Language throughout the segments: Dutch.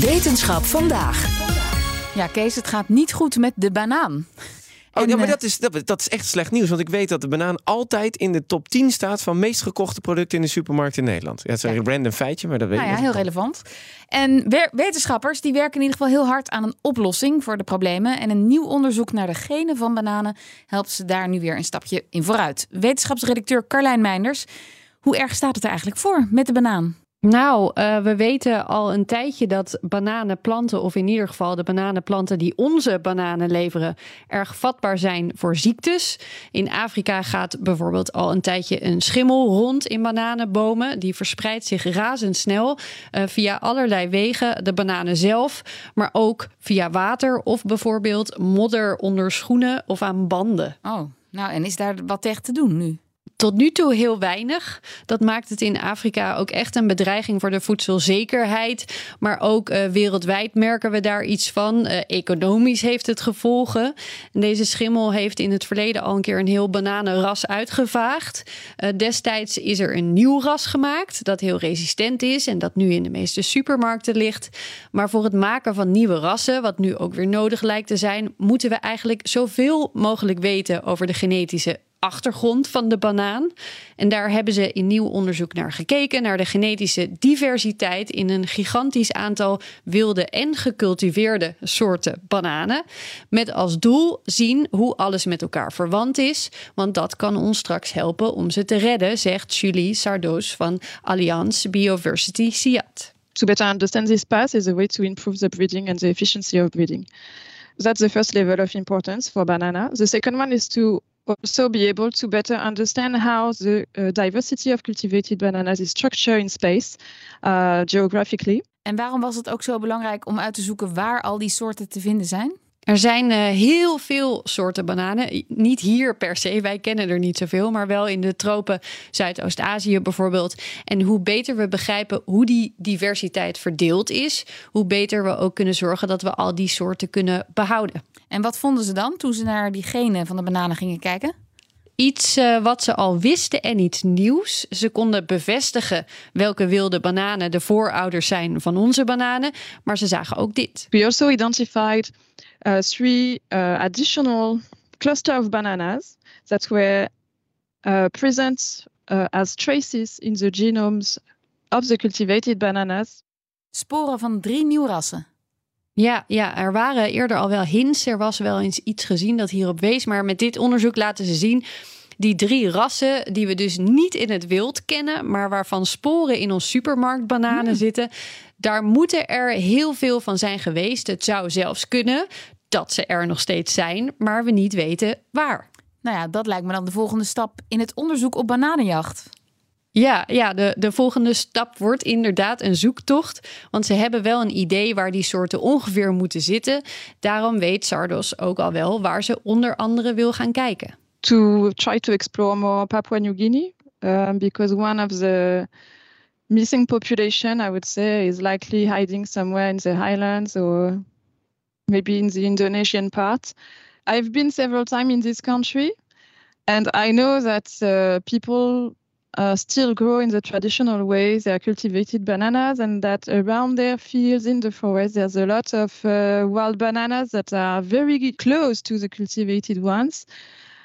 Wetenschap vandaag. Ja, Kees, het gaat niet goed met de banaan. Oh, En, ja, maar eh, dat is, dat, dat is echt slecht nieuws. Want ik weet dat de banaan altijd in de top 10 staat van meest gekochte producten in de supermarkt in Nederland. Ja, het is een random feitje, maar dat weet Nou ik ja, heel relevant. En wetenschappers die werken in ieder geval heel hard aan een oplossing voor de problemen. En een nieuw onderzoek naar de genen van bananen helpt ze daar nu weer een stapje in vooruit. Wetenschapsredacteur Carlijn Meinders, hoe erg staat het er eigenlijk voor met de banaan? Nou, eh, we weten al een tijdje dat bananenplanten, of in ieder geval de bananenplanten die onze bananen leveren, erg vatbaar zijn voor ziektes. In Afrika gaat bijvoorbeeld al een tijdje een schimmel rond in bananenbomen. Die verspreidt zich razendsnel eh, via allerlei wegen. De bananen zelf, maar ook via water of bijvoorbeeld modder onder schoenen of aan banden. Oh, nou en is daar wat tegen te doen nu? Tot nu toe heel weinig. Dat maakt het in Afrika ook echt een bedreiging voor de voedselzekerheid. Maar ook eh, wereldwijd merken we daar iets van. Eh, economisch heeft het gevolgen. En deze schimmel heeft in het verleden al een keer een heel bananenras uitgevaagd. Eh, destijds is er een nieuw ras gemaakt dat heel resistent is en dat nu in de meeste supermarkten ligt. Maar voor het maken van nieuwe rassen, wat nu ook weer nodig lijkt te zijn, moeten we eigenlijk zoveel mogelijk weten over de genetische achtergrond van de banaan. En daar hebben ze in nieuw onderzoek naar gekeken, naar de genetische diversiteit in een gigantisch aantal wilde en gecultiveerde soorten bananen. Met als doel zien hoe alles met elkaar verwant is, want dat kan ons straks helpen om ze te redden, zegt Julie Sardos van Allianz Bioversity Siat. to better understand this path is a way to improve the breeding and the efficiency of breeding. That's the first level of importance for banana. The second one is to also be able to better understand how the uh, diversity of cultivated bananas is structured in space uh, geographically. En waarom was het ook zo belangrijk om uit te zoeken waar al die soorten te vinden zijn? Er zijn eh, heel veel soorten bananen. Niet hier per se, wij kennen er niet zoveel, maar wel in de tropen Zuidoost-Azië bijvoorbeeld. En hoe beter we begrijpen hoe die diversiteit verdeeld is, hoe beter we ook kunnen zorgen dat we al die soorten kunnen behouden. En wat vonden ze dan toen ze naar die genen van de bananen gingen kijken? Iets eh, wat ze al wisten en iets nieuws. Ze konden bevestigen welke wilde bananen de voorouders zijn van onze bananen, maar ze zagen ook dit. We also identified uh, three uh, additional cluster of bananas that were uh, present uh, as traces in the genomes of the cultivated bananas. Sporen van drie nieuwe rassen. Ja, ja, er waren eerder al wel hints. Er was wel eens iets gezien dat hierop wees. Maar met dit onderzoek laten ze zien die drie rassen die we dus niet in het wild kennen, maar waarvan sporen in ons supermarktbananen zitten. Daar moeten er heel veel van zijn geweest. Het zou zelfs kunnen dat ze er nog steeds zijn, maar we niet weten waar. Nou ja, dat lijkt me dan de volgende stap in het onderzoek op bananenjacht. Ja, ja de, de volgende stap wordt inderdaad een zoektocht. Want ze hebben wel een idee waar die soorten ongeveer moeten zitten. Daarom weet Sardos ook al wel waar ze onder andere wil gaan kijken. To try to explore more Papua New Guinea, um, because one of the missing population, I would say, is likely hiding somewhere in the highlands or maybe in the Indonesian part. I've been several times in this country, and I know that uh, people uh, still grow in the traditional way They are cultivated bananas, and that around their fields in the forest, there's a lot of uh, wild bananas that are very close to the cultivated ones.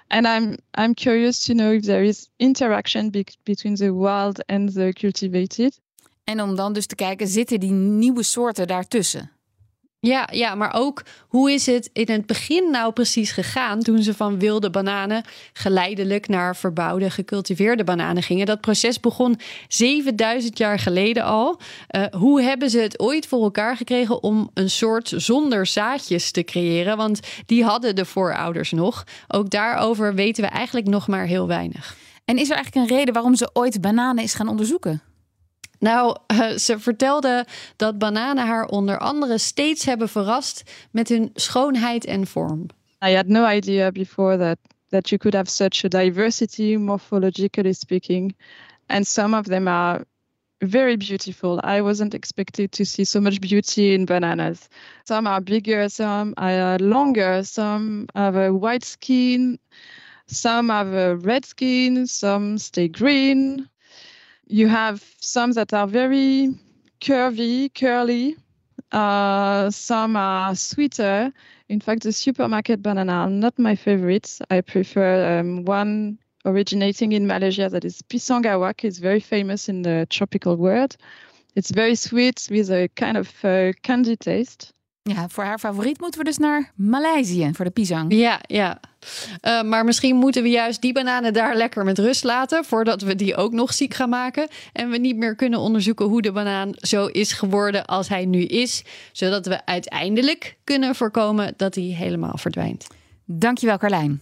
And I'm I'm curious to know if there is interaction be- between the wild and the cultivated. En om dan dus te kijken, zitten die nieuwe soorten daartussen? Ja, ja, maar ook hoe is het in het begin nou precies gegaan toen ze van wilde bananen geleidelijk naar verbouwde, gecultiveerde bananen gingen? Dat proces begon 7000 jaar geleden al. Uh, hoe hebben ze het ooit voor elkaar gekregen om een soort zonder zaadjes te creëren? Want die hadden de voorouders nog. Ook daarover weten we eigenlijk nog maar heel weinig. En is er eigenlijk een reden waarom ze ooit bananen is gaan onderzoeken? Nou, uh, ze vertelde dat bananen haar onder andere steeds hebben verrast met hun schoonheid en vorm. I had no idea before that that you could have such a diversity morphologically speaking and some of them are very beautiful. I wasn't expected to see so much beauty in bananas. Some are bigger, some are longer, some have a white skin, some have a red skin, some stay green. You have some that are very curvy, curly. Uh, some are sweeter. In fact, the supermarket banana are not my favorites. I prefer um, one originating in Malaysia that is pisang awak. It's very famous in the tropical world. It's very sweet with a kind of uh, candy taste. Ja, voor haar favoriet moeten we dus naar Maleisië voor de pisang. Ja, ja. Uh, maar misschien moeten we juist die bananen daar lekker met rust laten voordat we die ook nog ziek gaan maken en we niet meer kunnen onderzoeken hoe de banaan zo is geworden als hij nu is, zodat we uiteindelijk kunnen voorkomen dat hij helemaal verdwijnt. Dankjewel Carlijn.